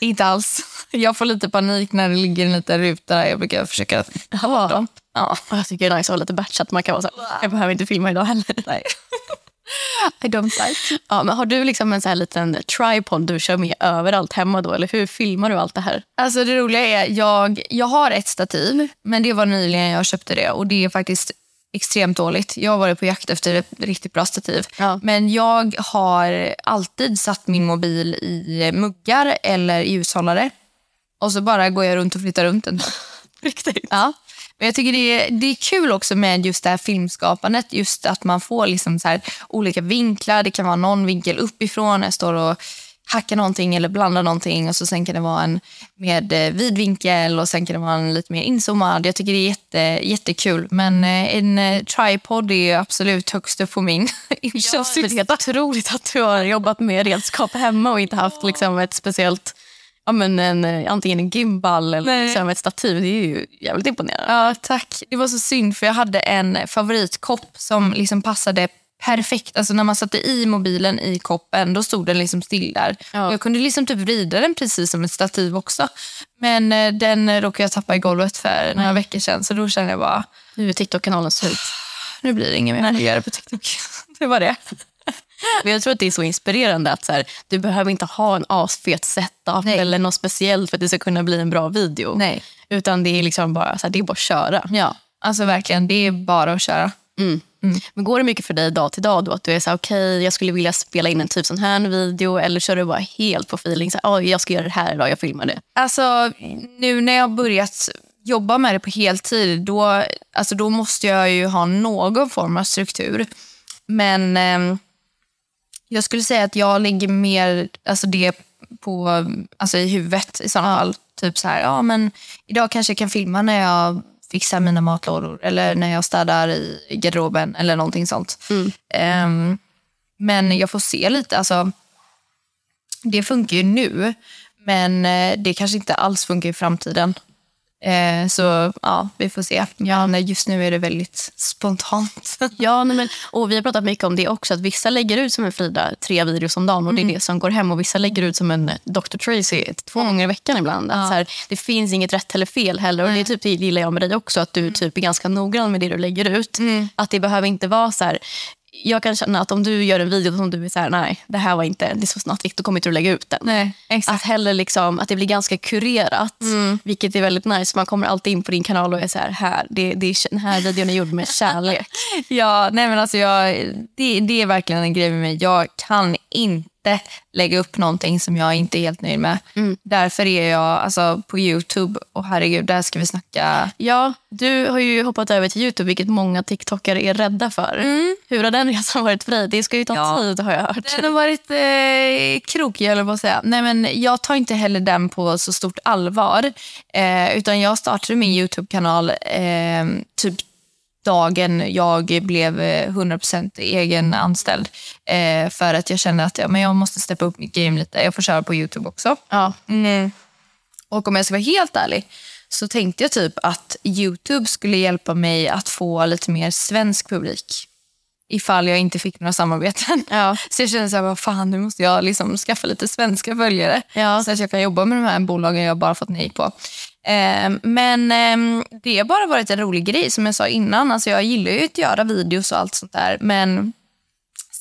Inte alls. Jag får lite panik när det ligger en liten ruta. Jag brukar försöka ta bort dem. Ja. Jag tycker det är nice att ha lite batchat. Man kan vara så här, jag behöver inte filma idag heller. Nej. I don't like. Ja, men har du liksom en så här liten tripod du kör med överallt hemma då? Eller hur filmar du allt det här? Alltså det roliga är, jag, jag har ett stativ, men det var nyligen jag köpte det och det är faktiskt extremt dåligt. Jag har varit på jakt efter ett riktigt bra stativ. Ja. Men jag har alltid satt min mobil i muggar eller ljushållare. Och så bara går jag runt och flyttar runt den. Riktigt? Ja. Men jag tycker det är, det är kul också med just det här filmskapandet. Just att man får liksom så här olika vinklar. Det kan vara någon vinkel uppifrån. Jag står och hackar någonting eller blandar någonting. Och så Sen kan det vara en med eh, vid vinkel och sen kan det vara en lite mer inzoomad. Jag tycker det är jätte, jättekul. Men eh, en eh, tripod är absolut högst upp på min Ja, det är inköpslista. helt otroligt att du har jobbat med redskap hemma och inte haft liksom ett speciellt, ja, men en, eh, antingen en gimbal eller liksom ett stativ. Det är ju jävligt imponerande. Ja, tack. Det var så synd för jag hade en favoritkopp som liksom passade perfekt. Alltså när man satte i mobilen i koppen, då stod den liksom still där. Ja. Jag kunde liksom typ vrida den precis som ett stativ också. Men eh, den råkade jag tappa i golvet för några veckor sedan. Så då kände jag bara, Nu är TikTok-kanalen slut. nu blir det inget mer att göra på TikTok. det var det. Men jag tror att det är så inspirerande att så här, du behöver inte ha en asfet setup Nej. eller något speciellt för att det ska kunna bli en bra video. Nej. Utan det är liksom bara, så här, det är bara att köra. Ja, alltså verkligen. Det är bara att köra. Men går det mycket för dig dag till dag då? Att du är så här, okej, jag skulle vilja spela in en typ sån här video eller kör du bara helt på feeling? Så här, "Oj, jag ska göra det här idag, jag filmar det. Alltså, nu när jag har börjat jobba med det på heltid, då, alltså, då måste jag ju ha någon form av struktur. Men ehm, jag skulle säga att jag lägger mer alltså det på, alltså i huvudet i sådana fall. Typ så här, ja men idag kanske jag kan filma när jag fixar mina matlådor eller när jag städar i garderoben eller någonting sånt. Ehm, men jag får se lite, alltså det funkar ju nu, men eh, det kanske inte alls funkar i framtiden. Eh, så ja, vi får se. Ja, nej, just nu är det väldigt spontant. Ja, nej, men, och vi har pratat mycket om det också. Att Vissa lägger ut som en Frida tre videos om dagen och det är det som går hem. Och Vissa lägger ut som en Dr. Tracy två gånger i veckan ibland. Att, så här, det finns inget rätt eller fel heller. Och det, är typ, det gillar jag med dig också. Att du typ är ganska noggrann med det du lägger ut. Att det behöver inte vara så här jag kan känna att om du gör en video som du är så här, nej, det här var inte, det är så snabbt då kommer inte du lägga ut den. Nej. Att heller liksom, att det blir ganska kurerat, vilket är väldigt nice. Man kommer alltid in på din kanal och är så här, här det, det är, den här videon är gjord med kärlek. Ja, nej men alltså jag, det, det är verkligen en grej med mig. Jag kan inte lägga upp någonting som jag inte är helt nöjd med. Därför är jag alltså, på Youtube, och herregud, där ska vi snacka... Ja, du har ju hoppat över till Youtube, vilket många TikTokare är rädda för. Hur har den resan varit för dig? Det ska ju ta Ja. tid har jag hört. Den har varit eh, krokig, eller på att säga. Nej, men jag tar inte heller den på så stort allvar. Eh, utan jag startade min Youtube-kanal eh, typ dagen jag blev eh, 100% egen anställd. Eh, för att jag kände att ja, men jag måste steppa upp mitt game lite. Jag får köra på Youtube också. Ja. Mm. Och om jag ska vara helt ärlig så tänkte jag typ att Youtube skulle hjälpa mig att få lite mer svensk publik. Ifall jag inte fick några samarbeten. Ja. Så jag kände så här, vad fan, nu måste jag liksom skaffa lite svenska följare. Ja. Så att jag kan jobba med de här bolagen jag bara fått nej på. Ehm, men ehm, det har bara varit en rolig grej som jag sa innan. Alltså jag gillar ju att göra videos och allt sånt där. Men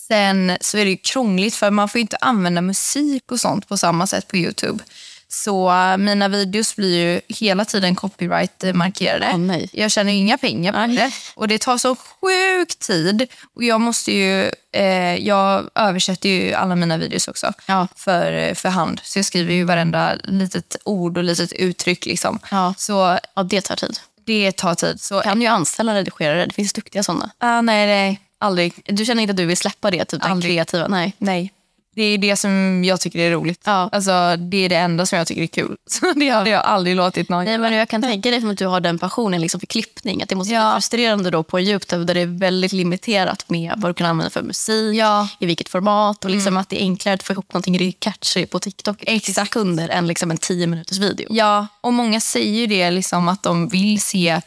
sen så är det ju krångligt för man får ju inte använda musik och sånt på samma sätt på Youtube. Så eh, mina videos blir ju hela tiden copyright-markerade. Nej. Jag tjänar inga pengar på det. Och det tar så sjuk tid. Och jag måste ju... Eh, jag översätter ju alla mina videos också Ja. för, för hand. Så jag skriver ju varenda litet ord och litet uttryck. Liksom. Ja. Så ja, det tar tid. det tar tid. Så, kan ju anställa redigerare. Det finns duktiga sådana. ah, nej, nej, aldrig. Du känner inte att du vill släppa det? Typ, den kreativa? Nej. Nej. Det är det som jag tycker är roligt. Ja. Alltså, det är det enda som jag tycker är kul. Så det har jag aldrig låtit någon Nej, men jag kan tänka dig att du har den passionen liksom för klippning. Att det måste Ja. bli frustrerande då på Youtube där det är väldigt limiterat med vad du kan använda för musik, Ja. Mm. i vilket format och liksom att det är enklare att få ihop riktigt catchy på TikTok i 30 sekunder än liksom en 10 minuters video. Ja, och många säger ju det liksom att de vill se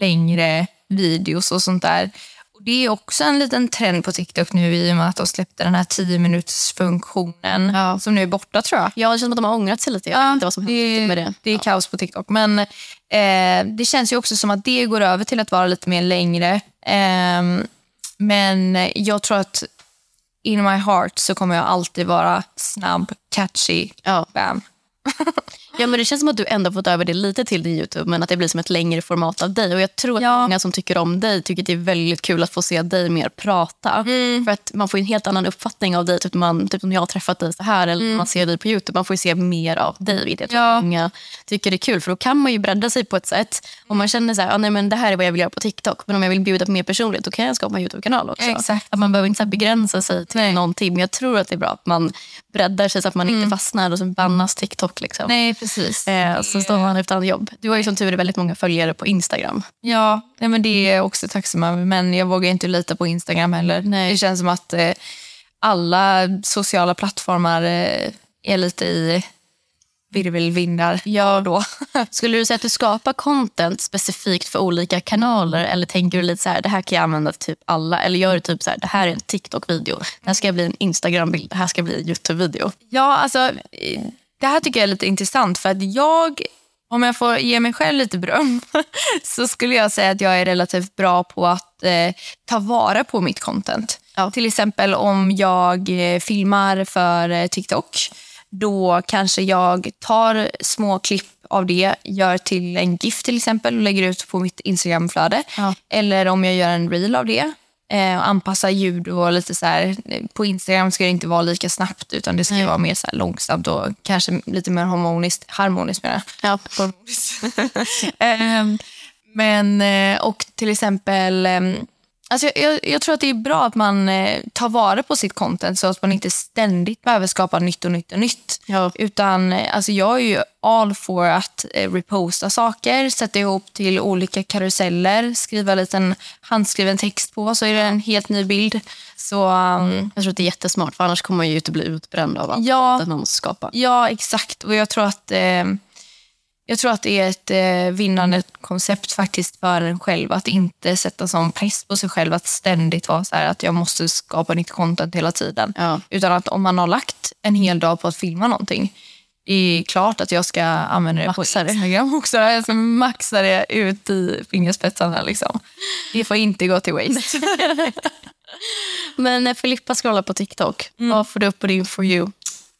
längre videos och sånt där. Det är också en liten trend på TikTok nu i och med att de släppte den här 10 minuters funktionen Ja. som nu är borta tror jag. Ja, det känns som att de har ångrat sig lite. Jag vet inte vad som det, med det. det är kaos på TikTok. Men eh, det känns ju också som att det går över till att vara lite mer längre. Ehm, men jag tror att in my heart så kommer jag alltid vara snabb, catchy, Ja. bam. Ja, men det känns som att du ändå fått över det lite till din Youtube, men att det blir som ett längre format av dig. Och jag tror att Ja. många som tycker om dig tycker att det är väldigt kul att få se dig mer prata. Mm. För att man får en helt annan uppfattning av dig. Typ, man, typ om jag har träffat dig så här eller man ser dig på Youtube. Man får ju se mer av dig. vilket Mm. Ja. många tycker det är kul. För då kan man ju bredda sig på ett sätt. Om man känner så här, ah, nej, men det här är vad jag vill göra på TikTok. Men om jag vill bjuda på mer personligt, då kan jag skapa en Youtube-kanal också. Exakt. Att man behöver inte begränsa sig till Nej. någonting. Men jag tror att det är bra att man breddar sig så att man inte fastnar och så bannas TikTok. Liksom. Mm. Nej, precis. Eh, så står man utan jobb. Du har ju som tur är väldigt många följare på Instagram. Ja, nej, men det är jag också tacksam över. Men jag vågar inte lita på Instagram heller. Nej. Det känns som att eh, alla sociala plattformar eh, är lite i virvelvindar. Ja, då. Skulle du säga att du skapar content specifikt för olika kanaler eller tänker du lite så här, det här kan jag använda till typ alla? Eller gör du typ så här, det här är en TikTok-video, det här ska bli en Instagram-bild, det här ska bli en YouTube-video? Ja, alltså, det här tycker jag är lite intressant. För att jag, om jag får ge mig själv lite beröm, så skulle jag säga att jag är relativt bra på att eh, ta vara på mitt content. Ja. Till exempel om jag eh, filmar för eh, TikTok, då kanske jag tar små klipp av det, gör till en GIF till exempel och lägger ut på mitt Instagramflöde. Ja. Eller om jag gör en reel av det. Eh, och anpassar ljud och lite så här. På Instagram ska det inte vara lika snabbt utan det ska vara mer så långsamt och kanske lite mer harmoniskt. Harmoniskt menar jag. Ja. Ehm, men, eh, och till exempel, ehm, Alltså jag, jag, jag tror att det är bra att man eh, tar vara på sitt content så att man inte ständigt behöver skapa nytt och nytt och nytt. Ja. Utan eh, alltså jag är ju all for att eh, reposta saker, sätta ihop till olika karuseller, skriva en liten handskriven text på så är det en helt ny bild. Så um, Jag tror att det är jättesmart, för annars kommer man ju inte bli utbränd av allt Ja. man måste skapa. Ja, exakt. Och jag tror att, eh, jag tror att det är ett eh, vinnande koncept faktiskt för en själv. Att inte sätta sån press på sig själv att ständigt vara så här att jag måste skapa nytt content hela tiden. Ja. Utan att om man har lagt en hel dag på att filma någonting, det är klart att jag ska använda det Maxa på det. Instagram också. Jag ska maxa det ut i fingerspetsarna. Liksom. Det får inte gå till waste. Men när Filippa scrollar på TikTok, vad får du upp på din For You?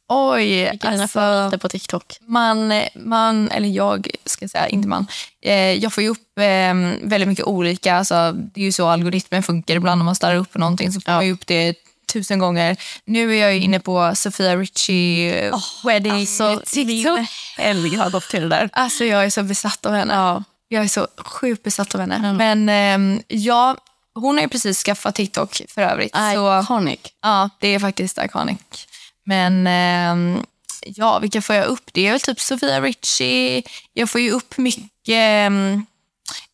Oj, Vilka är dina alltså, på TikTok? man, man, eller jag ska säga, inte man. Eh, jag får ju upp eh, väldigt mycket olika. Alltså, det är ju så algoritmen funkar. Ibland om man startar upp på någonting så får man ju upp det tusen gånger. Nu är jag ju inne på Sofia Richie oh, wedding Alltså, TikTok. helg har gått till där. Alltså jag är så besatt av henne. Jag är så sjukt besatt av henne. Men ehm, ja, hon har ju precis skaffat TikTok för övrigt. Så, Iconic. ja, det är faktiskt iconic. Men ehm, ja, vilka får jag upp? Det är väl typ Sofia Richie. Jag får ju upp mycket... ehm,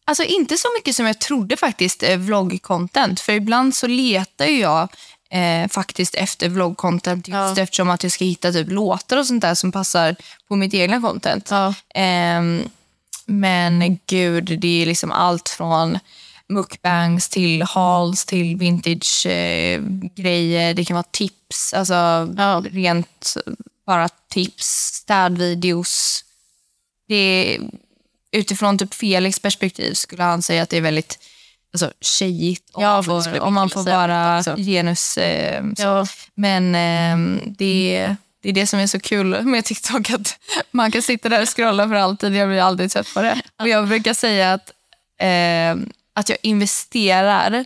Alltså inte så mycket som jag trodde faktiskt, eh, vlogg-content. För ibland så letar ju jag eh, faktiskt efter vlogg-content just eftersom att jag ska hitta typ låtar och sånt där som passar på mitt egna content. Ja. Ehm, men gud, det är liksom allt från mukbangs till hauls till vintage eh, grejer. Det kan vara tips, alltså rent bara tips, städvideos. Det är, utifrån typ Felix perspektiv skulle han säga att det är väldigt alltså, tjejigt om, Ja, får, om man får vara genus. Eh. Ja. Men eh, det, det är det som är så kul med TikTok, att man kan sitta där och scrolla för alltid. Jag blir aldrig trött på det. Och jag brukar säga att, eh, att jag investerar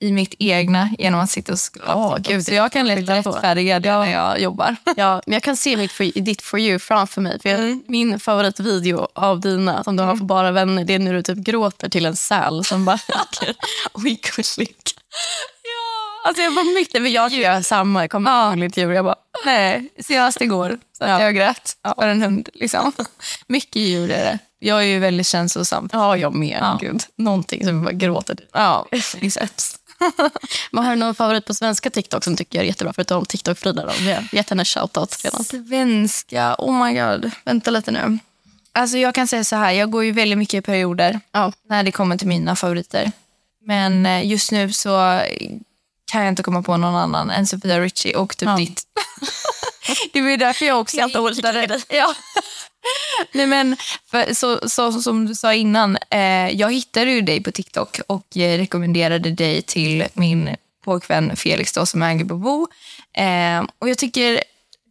i mitt egna genom att sitta och TikTok. gud, så jag kan lätt rättfärdiga det när jag jobbar. Ja, men jag kan se mitt for, ditt For You framför mig. För jag, Min favoritvideo av dina som du har för bara vänner det är när du typ gråter till en säl som bara är gullig. Ja, alltså jag bara mycket, men jag gör samma. Jag kommer ja. ihåg djur jag bara, Nej, senast igår så Ja. jag grät för en hund. Liksom. Mycket djur är det. Jag är ju väldigt känslosam. ja jag med. Ja. Gud. Någonting som bara gråter. Ja, exakt. Men har du någon favorit på svenska TikTok som tycker jag är jättebra förutom TikTok-Frida? Vi har gett henne shoutout redan. Svenska, oh my god. Vänta lite nu. Alltså jag kan säga så här, jag går ju väldigt mycket i perioder Ja. när det kommer till mina favoriter. Men eh, just nu så kan jag inte komma på någon annan än Sofia Richie och typ Ja. ditt. det var ju därför jag också hittade- grejer. Ja. Nej, men för, så, så, som du sa innan, eh, jag hittade ju dig på TikTok och eh, rekommenderade dig till min pojkvän Felix då, som äger Bobo. Eh, och jag tycker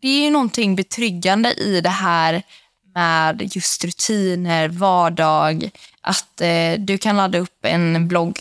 det är ju någonting betryggande i det här med just rutiner, vardag. Att eh, du kan ladda upp en blogg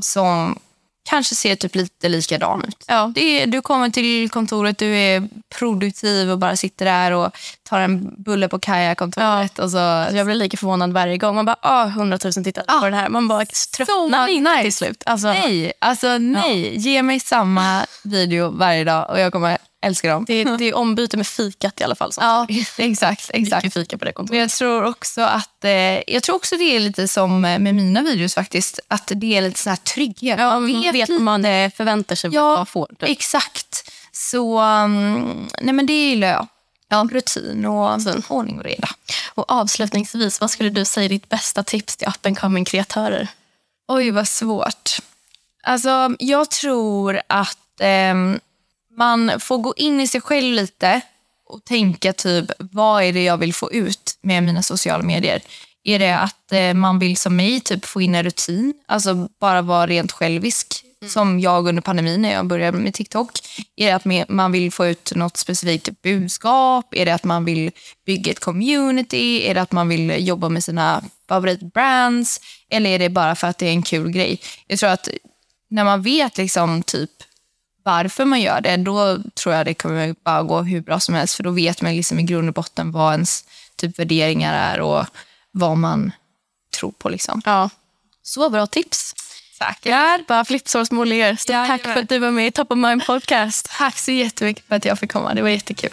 som kanske ser typ lite likadan ut. Ja. Är, du kommer till kontoret, du är produktiv och bara sitter där och tar en bulle på Kaja-kontoret. Och så, Alltså jag blir lika förvånad varje gång. Man bara, ah, 100 000 tittar på den här. Man bara tröttnar inte till slut. Alltså, nej, alltså nej. Ge mig samma video varje dag och jag kommer älska dem. det, det är ombyte med fikat i alla fall. Ja, exakt. exakt. Mycket fika på det kontoret. Men jag tror också att eh, jag tror också det är lite som med mina videos faktiskt. Att det är lite sån här trygghet. Ja, man vet vad man eh, förväntar sig Ja, vad man får. typ. exakt. Så um, nej men det gillar jag. Ja, rutin och ordning och reda. Och avslutningsvis, vad skulle du säga är ditt bästa tips till up and coming kreatörer? Oj, vad svårt. Alltså, jag tror att ehm, man får gå in i sig själv lite och tänka typ, vad är det jag vill få ut med mina sociala medier? Är det att eh, man vill som mig typ få in en rutin, alltså bara vara rent självisk, som jag under pandemin när jag började med TikTok? Är det att man vill få ut något specifikt budskap? Är det att man vill bygga ett community? Är det att man vill jobba med sina favoritbrands? Eller är det bara för att det är en kul grej? Jag tror att när man vet liksom typ varför man gör det, då tror jag det kommer bara gå hur bra som helst. För då vet man liksom i grund och botten vad ens typ värderingar är och vad man tror på. Liksom. Ja. Så bra tips. Ja, bara Flipsource Molier. Stort tack Jajamän. för att du var med i Top of Mind Podcast. Tack så jättemycket för att jag fick komma. Det var jättekul.